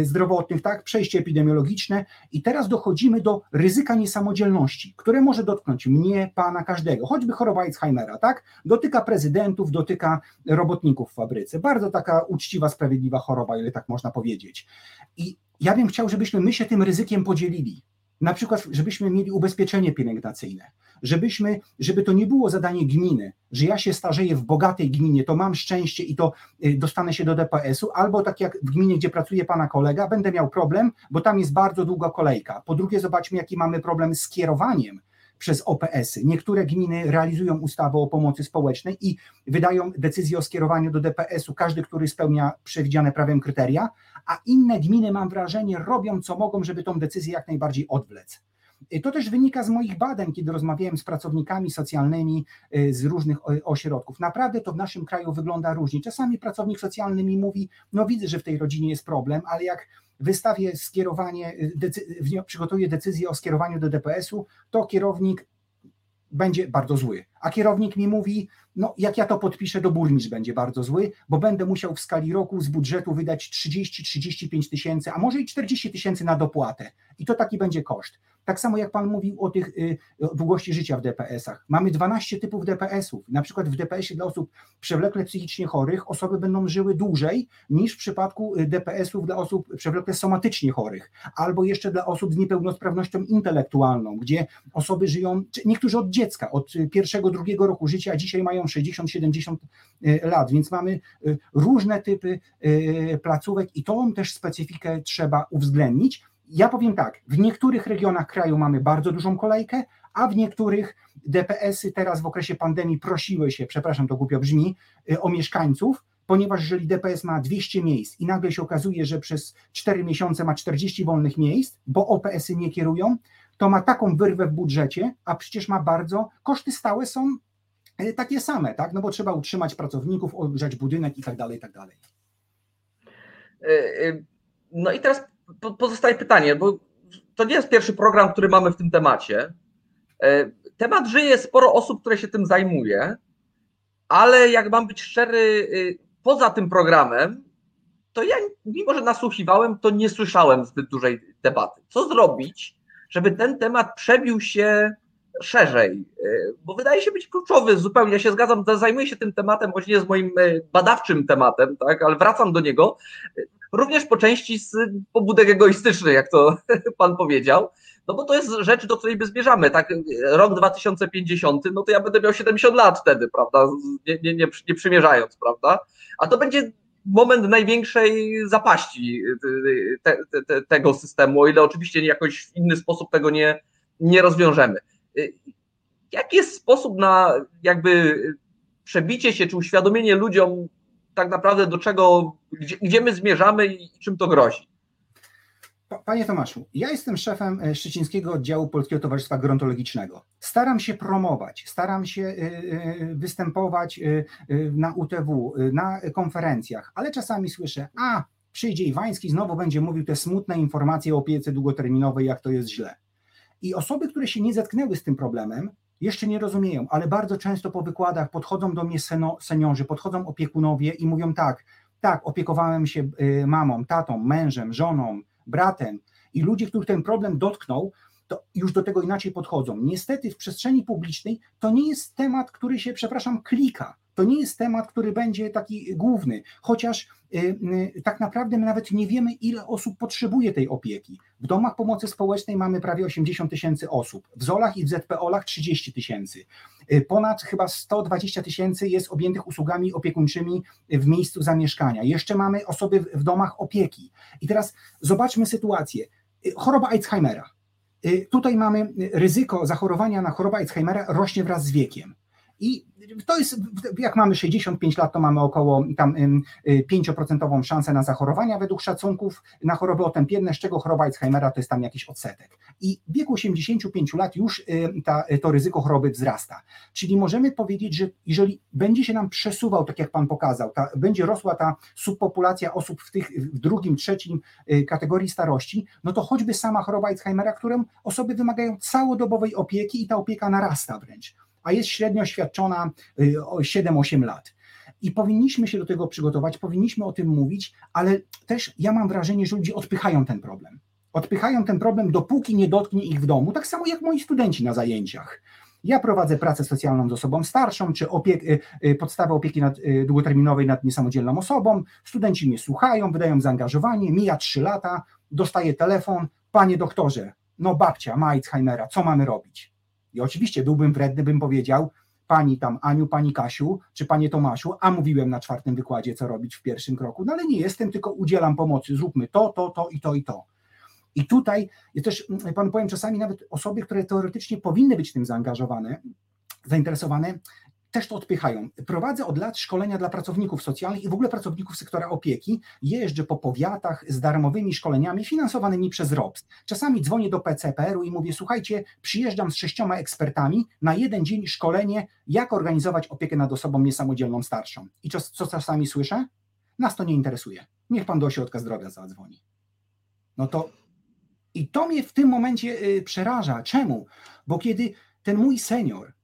S4: zdrowotnych, tak, przejście epidemiologiczne. I teraz dochodzimy do ryzyka niesamodzielności, które może dotknąć mnie, pana, każdego, choćby choroba Alzheimera, tak, dotyka prezydentów, dotyka robotników w fabryce, bardzo taka uczciwa, sprawiedliwa choroba, ile tak można powiedzieć. I ja bym chciał, żebyśmy my się tym ryzykiem podzielili, na przykład, żebyśmy mieli ubezpieczenie pielęgnacyjne, żebyśmy, żeby to nie było zadanie gminy, że ja się starzeję w bogatej gminie, to mam szczęście i to y, dostanę się do DPS-u, albo tak jak w gminie, gdzie pracuje pana kolega, będę miał problem, bo tam jest bardzo długa kolejka. Po drugie, zobaczmy, jaki mamy problem z kierowaniem przez OPS-y. Niektóre gminy realizują ustawę o pomocy społecznej i wydają decyzję o skierowaniu do DPS-u, każdy, który spełnia przewidziane prawem kryteria, a inne gminy, mam wrażenie, robią co mogą, żeby tą decyzję jak najbardziej odwlec. To też wynika z moich badań, kiedy rozmawiałem z pracownikami socjalnymi y, z różnych ośrodków. Naprawdę to w naszym kraju wygląda różnie. Czasami pracownik socjalny mi mówi: No, widzę, że w tej rodzinie jest problem, ale jak wystawię skierowanie, y, decy- przygotuję decyzję o skierowaniu do DPS-u, to kierownik będzie bardzo zły. A kierownik mi mówi, no jak ja to podpiszę, to burmistrz będzie bardzo zły, bo będę musiał w skali roku z budżetu wydać 30-35 tysięcy, a może i 40 tysięcy na dopłatę. I to taki będzie koszt. Tak samo jak Pan mówił o tych y, długości życia w DPS-ach. Mamy 12 typów DPS-ów. Na przykład w DPS-ie dla osób przewlekle psychicznie chorych osoby będą żyły dłużej niż w przypadku y, DPS-ów dla osób przewlekle somatycznie chorych, albo jeszcze dla osób z niepełnosprawnością intelektualną, gdzie osoby żyją, niektórzy od dziecka, od pierwszego, drugiego roku życia, a dzisiaj mają 60-70 y, lat, więc mamy różne typy placówek i tą też specyfikę trzeba uwzględnić ja powiem tak, w niektórych regionach kraju mamy bardzo dużą kolejkę, a w niektórych DPS-y teraz w okresie pandemii prosiły się, przepraszam, to głupio brzmi, y, o mieszkańców, ponieważ jeżeli DPS ma 200 miejsc i nagle się okazuje, że przez 4 miesiące ma 40 wolnych miejsc, bo OPS-y nie kierują, to ma taką wyrwę w budżecie, a przecież ma bardzo, koszty stałe są y, takie same, tak? No bo trzeba utrzymać pracowników, ogrzać budynek i tak dalej, i tak dalej.
S2: No i teraz pozostaje pytanie, bo to nie jest pierwszy program, który mamy w tym temacie. Temat żyje, sporo osób, które się tym zajmuje, ale jak mam być szczery, poza tym programem, to ja, mimo że nasłuchiwałem, to nie słyszałem zbyt dużej debaty. Co zrobić, żeby ten temat przebił się szerzej, e, bo wydaje się być kluczowy zupełnie. Ja się zgadzam, zajmuję się tym tematem, choć nie z moim e, badawczym tematem, tak, ale wracam do niego. Również po części z pobudek egoistycznych, jak to pan powiedział, no bo to jest rzecz, do której my zmierzamy. Tak, rok 2050, no to ja będę miał 70 lat wtedy, prawda? Nie, nie, nie, nie przymierzając, prawda? A to będzie moment największej zapaści te, te, te, tego systemu, o ile oczywiście jakoś w inny sposób tego nie, nie rozwiążemy. Jaki jest sposób na jakby przebicie się, czy uświadomienie ludziom tak naprawdę do czego, gdzie, gdzie my zmierzamy i czym to grozi?
S4: Panie Tomaszu, ja jestem szefem e, Szczecińskiego Oddziału Polskiego Towarzystwa Gerontologicznego. Staram się promować, staram się e, e, występować na UTW, na konferencjach, ale czasami słyszę, a przyjdzie Iwański, znowu będzie mówił te smutne informacje o opiece długoterminowej, jak to jest źle. I osoby, które się nie zetknęły z tym problemem, jeszcze nie rozumieją, ale bardzo często po wykładach podchodzą do mnie seniorzy, podchodzą opiekunowie i mówią tak, tak, opiekowałem się mamą, tatą, mężem, żoną, bratem i ludzie, których ten problem dotknął, to już do tego inaczej podchodzą. Niestety w przestrzeni publicznej to nie jest temat, który się, przepraszam, klika. To nie jest temat, który będzie taki główny, chociaż y, y, tak naprawdę my nawet nie wiemy, ile osób potrzebuje tej opieki. W domach pomocy społecznej mamy prawie 80 tysięcy osób, w ZOLach i w ZPOLach 30 tysięcy. Y, ponad chyba 120 tysięcy jest objętych usługami opiekuńczymi w miejscu zamieszkania. Jeszcze mamy osoby w domach opieki. I teraz zobaczmy sytuację. Choroba Alzheimera. Tutaj mamy ryzyko zachorowania na chorobę Alzheimera rośnie wraz z wiekiem. I to jest, jak mamy 65 lat, to mamy około tam 5% szansę na zachorowania według szacunków na choroby otępienne, z czego choroba Alzheimera to jest tam jakiś odsetek. I w wieku 85 lat już ta, to ryzyko choroby wzrasta. Czyli możemy powiedzieć, że jeżeli będzie się nam przesuwał, tak jak Pan pokazał, ta, będzie rosła ta subpopulacja osób w tych w drugim, trzecim y, kategorii starości, no to choćby sama choroba Alzheimera, którą osoby wymagają całodobowej opieki i ta opieka narasta wręcz a jest średnio świadczona 7-8 y, lat. I powinniśmy się do tego przygotować, powinniśmy o tym mówić, ale też ja mam wrażenie, że ludzie odpychają ten problem. Odpychają ten problem, dopóki nie dotknie ich w domu, tak samo jak moi studenci na zajęciach. Ja prowadzę pracę socjalną z osobą starszą, czy opiek, y, y, podstawę opieki nad, długoterminowej nad niesamodzielną osobą. Studenci mnie słuchają, wydają zaangażowanie, mija 3 lata, dostaję telefon, panie doktorze, no babcia ma Alzheimera, co mamy robić? I oczywiście byłbym wredny, bym powiedział, pani tam Aniu, pani Kasiu, czy panie Tomasiu, a mówiłem na czwartym wykładzie, co robić w pierwszym kroku, no ale nie jestem, tylko udzielam pomocy, zróbmy to, to, to i to i to. I tutaj jest też, mm, panu powiem, czasami nawet osoby, które teoretycznie powinny być tym zaangażowane, zainteresowane, też to odpychają. Prowadzę od lat szkolenia dla pracowników socjalnych i w ogóle pracowników sektora opieki. Jeżdżę po powiatach z darmowymi szkoleniami finansowanymi przez ROPS. Czasami dzwonię do PCPR-u i mówię: Słuchajcie, przyjeżdżam z sześcioma ekspertami na jeden dzień szkolenie, jak organizować opiekę nad osobą niesamodzielną starszą. I co, co czasami słyszę? Nas to nie interesuje. Niech pan do ośrodka zdrowia zadzwoni. No to i to mnie w tym momencie y, przeraża. Czemu? Bo kiedy ten mój senior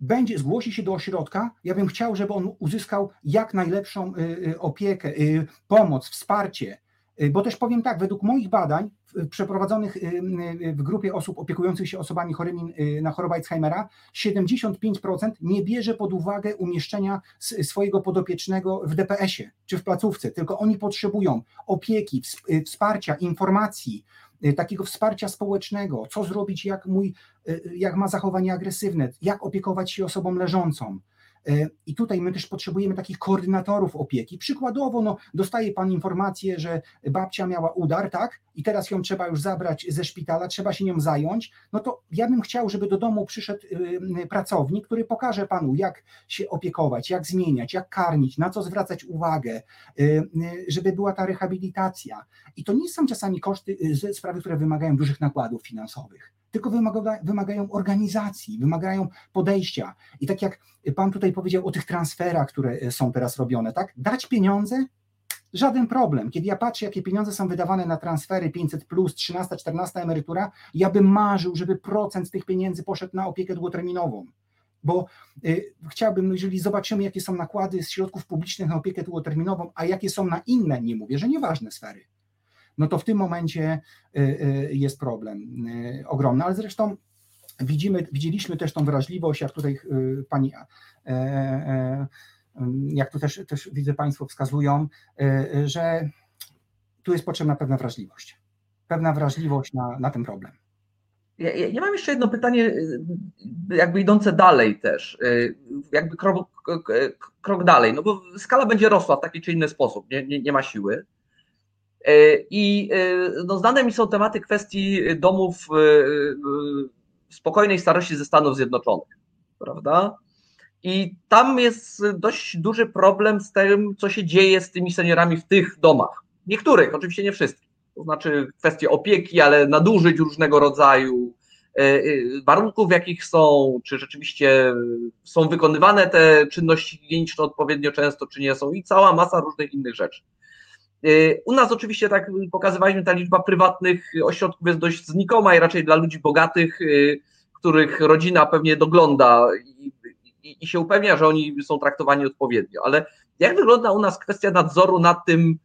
S4: będzie, zgłosi się do ośrodka, ja bym chciał, żeby on uzyskał jak najlepszą y, y, opiekę, y, pomoc, wsparcie. Bo też powiem tak, według moich badań przeprowadzonych w grupie osób opiekujących się osobami chorymi na chorobę Alzheimera, 75% nie bierze pod uwagę umieszczenia swojego podopiecznego w DPS-ie czy w placówce, tylko oni potrzebują opieki, wsparcia, informacji, takiego wsparcia społecznego, co zrobić, jak mój, y, jak ma zachowanie agresywne, jak opiekować się osobą leżącą. E, I tutaj my też potrzebujemy takich koordynatorów opieki. Przykładowo, no, dostaje pan informację, że babcia miała udar, tak? I teraz ją trzeba już zabrać ze szpitala, trzeba się nią zająć. No to ja bym chciał, żeby do domu przyszedł y, pracownik, który pokaże panu, jak się opiekować, jak zmieniać, jak karmić, na co zwracać uwagę, y, y, żeby była ta rehabilitacja. I to nie są czasami koszty, sprawy, które wymagają dużych nakładów finansowych tylko wymaga, wymagają organizacji, wymagają podejścia. I tak jak Pan tutaj powiedział o tych transferach, które są teraz robione, tak? Dać pieniądze, żaden problem. Kiedy ja patrzę, jakie pieniądze są wydawane na transfery 500, plus, 13, 14 emerytura, ja bym marzył, żeby procent z tych pieniędzy poszedł na opiekę długoterminową. Bo y, chciałbym, jeżeli zobaczymy, jakie są nakłady z środków publicznych na opiekę długoterminową, a jakie są na inne, nie mówię, że nieważne sfery, no to w tym momencie y, y, jest problem y, ogromny. Ale zresztą widzimy, widzieliśmy też tą wrażliwość, jak tutaj pani e, e, jak tu też, też widzę Państwo wskazują, że tu jest potrzebna pewna wrażliwość. Pewna wrażliwość na, na ten problem.
S2: Ja, ja mam jeszcze jedno pytanie, jakby idące dalej też, jakby krok, krok dalej, no bo skala będzie rosła w taki czy inny sposób, nie, nie, nie ma siły. I no, znane mi są tematy kwestii domów spokojnej starości ze Stanów Zjednoczonych, prawda? I tam jest dość duży problem z tym, co się dzieje z tymi seniorami w tych domach. Niektórych, oczywiście nie wszystkich. To znaczy kwestie opieki, ale nadużyć różnego rodzaju, e, e, warunków, w jakich są, czy rzeczywiście są wykonywane te czynności higieniczne odpowiednio często, czy nie są, i cała masa różnych innych rzeczy. E, u nas oczywiście, tak pokazywaliśmy, ta liczba prywatnych ośrodków jest dość znikoma i raczej dla ludzi bogatych, których rodzina pewnie dogląda i i, i się upewnia, że oni są traktowani odpowiednio. Ale jak wygląda u nas kwestia nadzoru nad tym,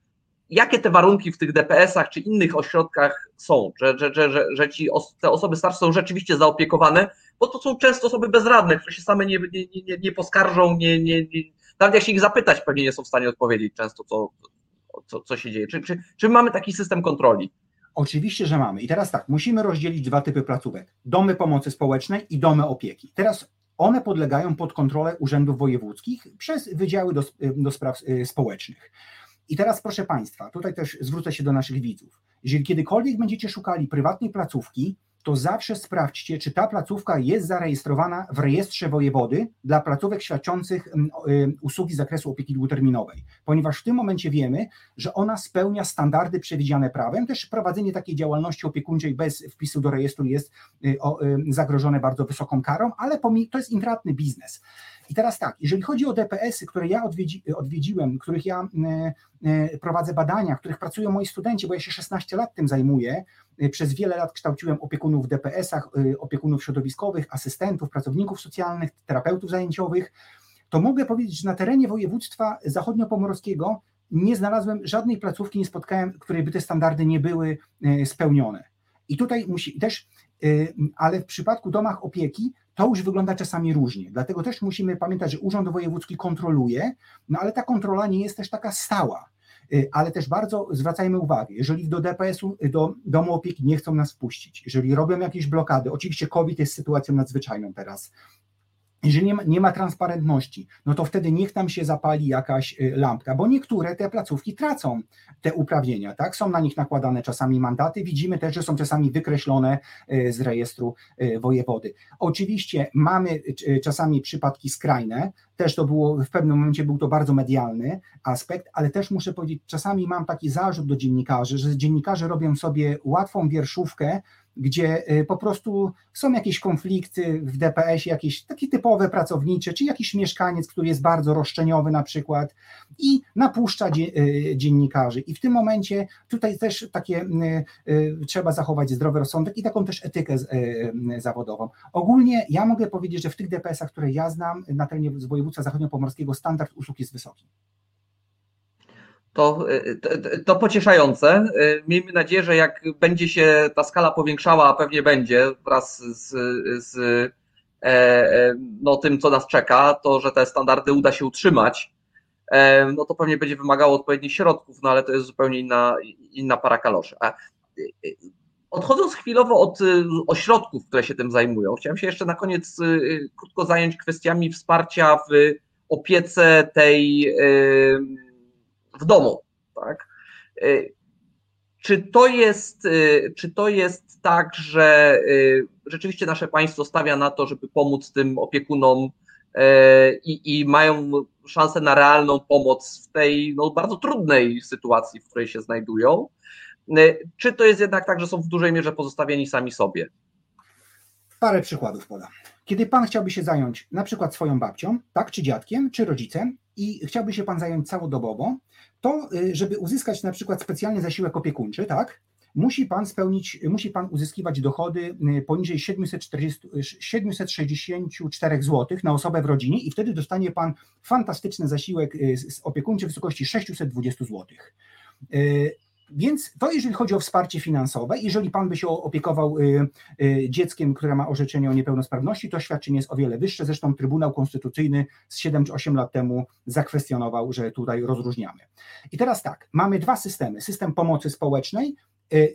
S2: jakie te warunki w tych DPS-ach czy innych ośrodkach są, że, że, że, że, że ci os te osoby starsze są rzeczywiście zaopiekowane, bo to są często osoby bezradne, które się same nie, nie, nie, nie poskarżą, nie, nie, nie, nawet jak się ich zapytać, pewnie nie są w stanie odpowiedzieć często, co, co, co się dzieje. Czy, czy, czy mamy taki system kontroli?
S4: Oczywiście, że mamy. I teraz tak, musimy rozdzielić dwa typy placówek: domy pomocy społecznej i domy opieki. Teraz one podlegają pod kontrolę urzędów wojewódzkich przez wydziały do, do spraw y, społecznych. I teraz proszę Państwa, tutaj też zwrócę się do naszych widzów. Jeżeli kiedykolwiek będziecie szukali prywatnej placówki, to zawsze sprawdźcie, czy ta placówka jest zarejestrowana w rejestrze wojewody dla placówek świadczących mm, y, usługi z zakresu opieki długoterminowej, ponieważ w tym momencie wiemy, że ona spełnia standardy przewidziane prawem. Też prowadzenie takiej działalności opiekuńczej bez wpisu do rejestru jest y, zagrożone bardzo wysoką karą, ale to jest intratny biznes. I teraz tak, jeżeli chodzi o DPS-y, które ja odwiedzi, odwiedziłem, których ja y, y, prowadzę badania, których pracują moi studenci, bo ja się 16 lat tym zajmuję, y, przez wiele lat kształciłem opiekunów w DPS-ach, opiekunów środowiskowych, asystentów, pracowników socjalnych, terapeutów zajęciowych, to mogę powiedzieć, że na terenie województwa zachodniopomorskiego nie znalazłem żadnej placówki, nie spotkałem, której by te standardy nie były spełnione. I tutaj musi też, ale w przypadku domach opieki to już wygląda czasami różnie. Dlatego też musimy pamiętać, że Urząd Wojewódzki kontroluje, no ale ta kontrola nie jest też taka stała. Y, ale też bardzo zwracajmy uwagę, jeżeli do DPS-u, do domu opieki nie chcą nas wpuścić, jeżeli robią jakieś blokady, oczywiście COVID jest sytuacją nadzwyczajną teraz, jeżeli nie ma, nie ma, transparentności, no to wtedy niech tam się zapali jakaś y, lampka, bo niektóre te placówki tracą te uprawnienia, tak? Są na nich nakładane czasami mandaty, widzimy też, że są czasami wykreślone y, z rejestru y, wojewody. Oczywiście mamy czasami przypadki skrajne, też to było, w pewnym momencie był to bardzo medialny aspekt, ale też muszę powiedzieć, czasami mam taki zarzut do dziennikarzy, że dziennikarze robią sobie łatwą wierszówkę, gdzie y, po prostu są jakieś konflikty w DPS-ie, jakieś takie typowe pracownicze, czy jakiś mieszkaniec, który jest bardzo roszczeniowy na przykład i napuszcza y, dziennikarzy. I w tym momencie tutaj też takie y, trzeba zachować zdrowy rozsądek i taką też etykę zawodową. Ogólnie ja mogę powiedzieć, że w tych DPS-ach, które ja znam na terenie województwa zachodniopomorskiego standard usług jest wysoki
S2: to, to, to, pocieszające. Miejmy nadzieję, że jak będzie się ta skala powiększała, a pewnie będzie wraz z, z e, e, no, tym, co nas czeka, to że te standardy uda się utrzymać, e, no to pewnie będzie wymagało odpowiednich środków, no ale to jest zupełnie inna, inna para kaloszy. A, odchodząc chwilowo od ośrodków, które się tym zajmują, chciałem się jeszcze na koniec krótko zająć kwestiami wsparcia w opiece tej w domu, tak? Y, czy to jest, y, czy to jest tak, że y, rzeczywiście nasze państwo stawia na to, żeby pomóc tym opiekunom i, i mają szansę na realną pomoc w tej no, bardzo trudnej sytuacji, w której się znajdują? Czy to jest jednak tak, że są w dużej mierze pozostawieni sami sobie?
S4: Parę przykładów podam. Kiedy pan chciałby się zająć na przykład swoją babcią, tak, czy dziadkiem, czy rodzicem, i chciałby się Pan zająć całodobowo, to żeby uzyskać na przykład specjalny zasiłek opiekuńczy, tak, musi Pan spełnić, musi Pan uzyskiwać dochody poniżej 740, 764 zł na osobę w rodzinie i wtedy dostanie Pan fantastyczny zasiłek opiekuńczy w wysokości 620 zł. Więc to jeżeli chodzi o wsparcie finansowe, jeżeli pan by się opiekował y, y, dzieckiem, które ma orzeczenie o niepełnosprawności, to świadczenie jest o wiele wyższe. Zresztą Trybunał Konstytucyjny z 7 czy 8 lat temu zakwestionował, że tutaj rozróżniamy. I teraz tak, mamy dwa systemy. System pomocy społecznej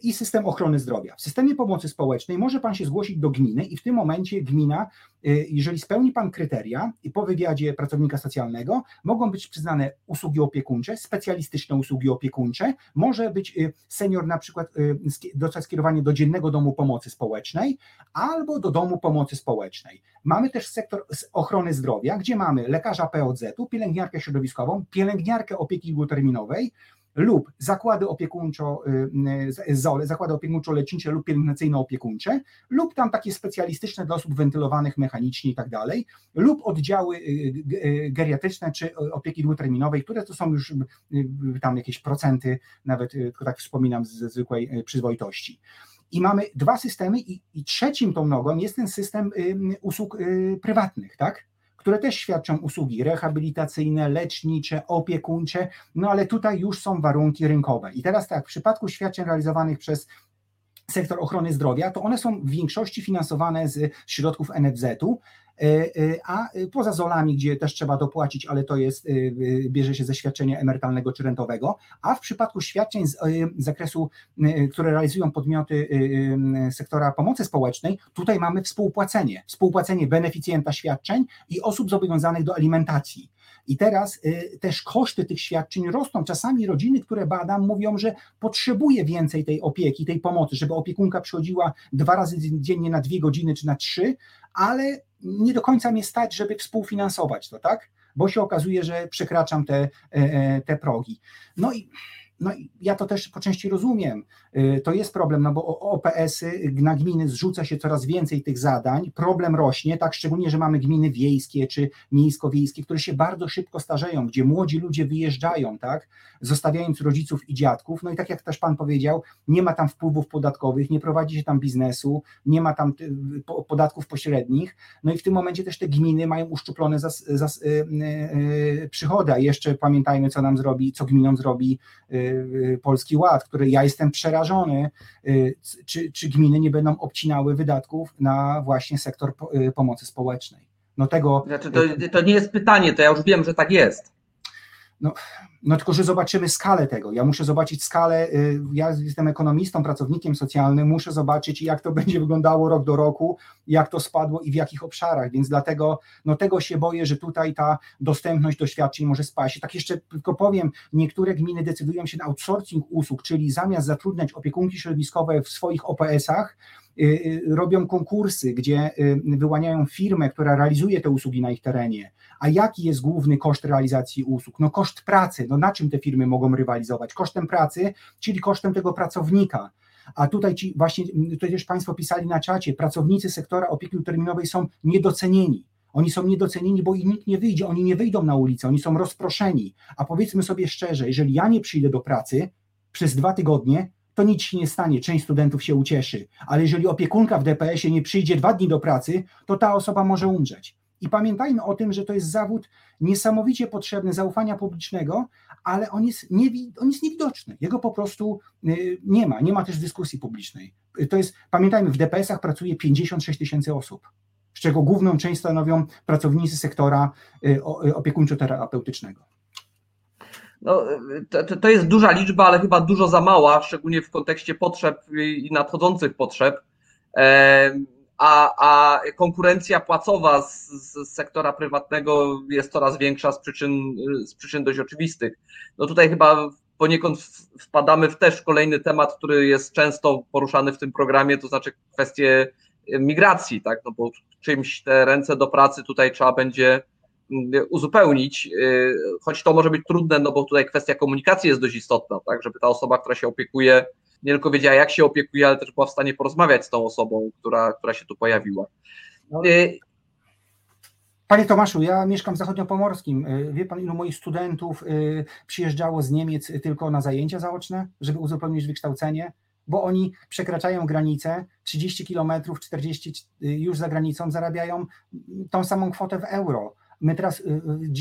S4: i system ochrony zdrowia. W systemie pomocy społecznej może Pan się zgłosić do gminy i w tym momencie gmina, e, jeżeli spełni Pan kryteria i po wywiadzie pracownika socjalnego, mogą być przyznane usługi opiekuńcze, specjalistyczne usługi opiekuńcze, może być e, senior na przykład dostać skierowanie do dziennego domu pomocy społecznej albo do domu pomocy społecznej. Mamy też sektor ochrony zdrowia, gdzie mamy lekarza POZ-u, pielęgniarkę środowiskową, pielęgniarkę opieki długoterminowej, lub zakłady opiekuńczo, y, y, ZOLE, zakłady opiekuńczo-lecznicze lub pielęgnacyjno-opiekuńcze, lub tam takie specjalistyczne dla osób wentylowanych mechanicznie i tak dalej, lub oddziały y, geriatryczne czy opieki długoterminowej, które to są już tam jakieś procenty, nawet tylko tak wspominam ze zwykłej przyzwoitości. I mamy dwa systemy, i, i trzecim tą nogą jest ten system usług prywatnych, tak? Które też świadczą usługi rehabilitacyjne, lecznicze, opiekuńcze, no ale tutaj już są warunki rynkowe. I teraz tak, w przypadku świadczeń realizowanych przez sektor ochrony zdrowia, to one są w większości finansowane z środków NFZ-u, e, e, a poza zolami, gdzie też trzeba dopłacić, ale to jest, e, bierze się ze świadczenia emerytalnego czy rentowego, a w przypadku świadczeń z zakresu, które realizują podmioty sektora pomocy społecznej, tutaj mamy współpłacenie, współpłacenie beneficjenta świadczeń i osób zobowiązanych do alimentacji. I teraz y, też koszty tych świadczeń rosną. Czasami rodziny, które badam, mówią, że potrzebuje więcej tej opieki, tej pomocy, żeby opiekunka przychodziła dwa razy dziennie na dwie godziny czy na trzy, ale nie do końca mnie stać, żeby współfinansować to, tak? Bo się okazuje, że przekraczam te, e, e, te progi. No i no ja to też po części rozumiem. Y, to jest problem, no bo OPS-y na gminy zrzuca się coraz więcej tych zadań, problem rośnie, tak szczególnie, że mamy gminy wiejskie czy miejsko-wiejskie, które się bardzo szybko starzeją, gdzie młodzi ludzie wyjeżdżają, tak, zostawiając rodziców i dziadków, no i tak jak też Pan powiedział, nie ma tam wpływów podatkowych, nie prowadzi się tam biznesu, nie ma tam y, podatków pośrednich, no i w tym momencie też te gminy mają uszczuplone zas, zas, y, y, przychody, a jeszcze pamiętajmy, co nam zrobi, co gminom zrobi y, Y, Polski Ład, który ja jestem przerażony, y, czy, czy gminy nie będą obcinały wydatków na właśnie sektor y, pomocy społecznej.
S2: No tego. Znaczy to, to nie jest pytanie, to ja już wiem, że tak jest.
S4: No, no tylko, że zobaczymy skalę tego. Ja muszę zobaczyć skalę, y, ja jestem ekonomistą, pracownikiem socjalnym, muszę zobaczyć, jak to będzie wyglądało rok do roku, jak to spadło i w jakich obszarach, więc dlatego no tego się boję, że tutaj ta dostępność do świadczeń może spaść. Tak jeszcze tylko powiem, niektóre gminy decydują się na outsourcing usług, czyli zamiast zatrudniać opiekunki środowiskowe w swoich OPS-ach, robią konkursy, gdzie wyłaniają firmę, która realizuje te usługi na ich terenie. A jaki jest główny koszt realizacji usług? No koszt pracy. No na czym te firmy mogą rywalizować? Kosztem pracy, czyli kosztem tego pracownika. A tutaj ci właśnie, tutaj też Państwo pisali na czacie, pracownicy sektora opieki terminowej są niedocenieni. Oni są niedocenieni, bo im nikt nie wyjdzie, oni nie wyjdą na ulicę, oni są rozproszeni. A powiedzmy sobie szczerze, jeżeli ja nie przyjdę do pracy przez dwa tygodnie, to nic się nie stanie, część studentów się ucieszy. Ale jeżeli opiekunka w DPS-ie nie przyjdzie dwa dni do pracy, to ta osoba może umrzeć. I pamiętajmy o tym, że to jest zawód niesamowicie potrzebny zaufania publicznego, ale on jest, niewi, on jest niewidoczny. Jego po prostu y, nie ma, nie ma też dyskusji publicznej. To jest, pamiętajmy, w DPS-ach pracuje 56 tysięcy osób, z czego główną część stanowią pracownicy sektora y, y, opiekuńczo-terapeutycznego.
S2: No, to, to jest duża liczba, ale chyba dużo za mała, szczególnie w kontekście potrzeb i nadchodzących potrzeb a, a konkurencja płacowa z, z, sektora prywatnego jest coraz większa z przyczyn, z przyczyn dość oczywistych. No tutaj chyba poniekąd wpadamy w też kolejny temat, który jest często poruszany w tym programie, to znaczy kwestie migracji, tak, no bo czymś te ręce do pracy tutaj trzeba będzie uzupełnić, y, choć to może być trudne, no bo tutaj kwestia komunikacji jest dość istotna, tak, żeby ta osoba, która się opiekuje nie tylko wiedziała, jak się opiekuje, ale też była w stanie porozmawiać z tą osobą, która, która się tu pojawiła. No. Y,
S4: Panie Tomaszu, ja mieszkam w zachodniopomorskim. Wie pan, ilu moich studentów przyjeżdżało z Niemiec tylko na zajęcia zaoczne, żeby uzupełnić wykształcenie? Bo oni przekraczają granicę 30 kilometrów, 40 już za granicą zarabiają tą samą kwotę w euro. My teraz,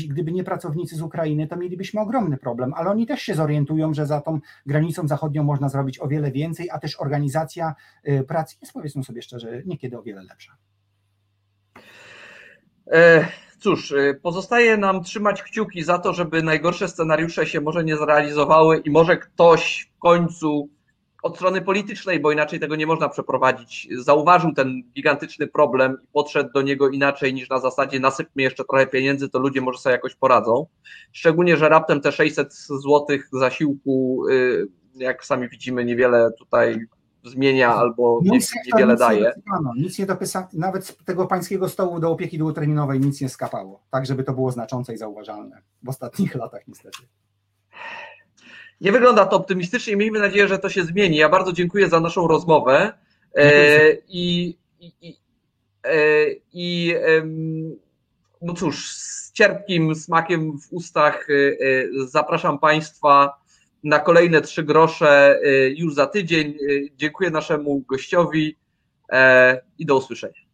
S4: gdyby nie pracownicy z Ukrainy, to mielibyśmy ogromny problem, ale oni też się zorientują, że za tą granicą zachodnią można zrobić o wiele więcej, a też organizacja pracy jest, powiedzmy sobie szczerze, niekiedy o wiele lepsza.
S2: E, cóż, e, pozostaje nam trzymać kciuki za to, żeby najgorsze scenariusze się może nie zrealizowały i może ktoś w końcu od strony politycznej, bo inaczej tego nie można przeprowadzić, zauważył ten gigantyczny problem i podszedł do niego inaczej niż na zasadzie nasypmy jeszcze trochę pieniędzy, to ludzie może sobie jakoś poradzą. Szczególnie, że raptem te 600 złotych zasiłku, y, jak sami widzimy, niewiele tutaj zmienia albo nie, niewiele
S4: nic
S2: daje.
S4: Nie nic nie dopisano, nawet z tego pańskiego stołu do opieki długoterminowej nic nie skapało, tak żeby to było znaczące i zauważalne w ostatnich latach niestety.
S2: Nie wygląda to optymistycznie. Miejmy nadzieję, że to się zmieni. Ja bardzo dziękuję za naszą rozmowę. E, I, i, i, e, no cóż, z cierpkim smakiem w ustach e, zapraszam Państwa na kolejne trzy grosze już za tydzień. Dziękuję naszemu gościowi i do usłyszenia.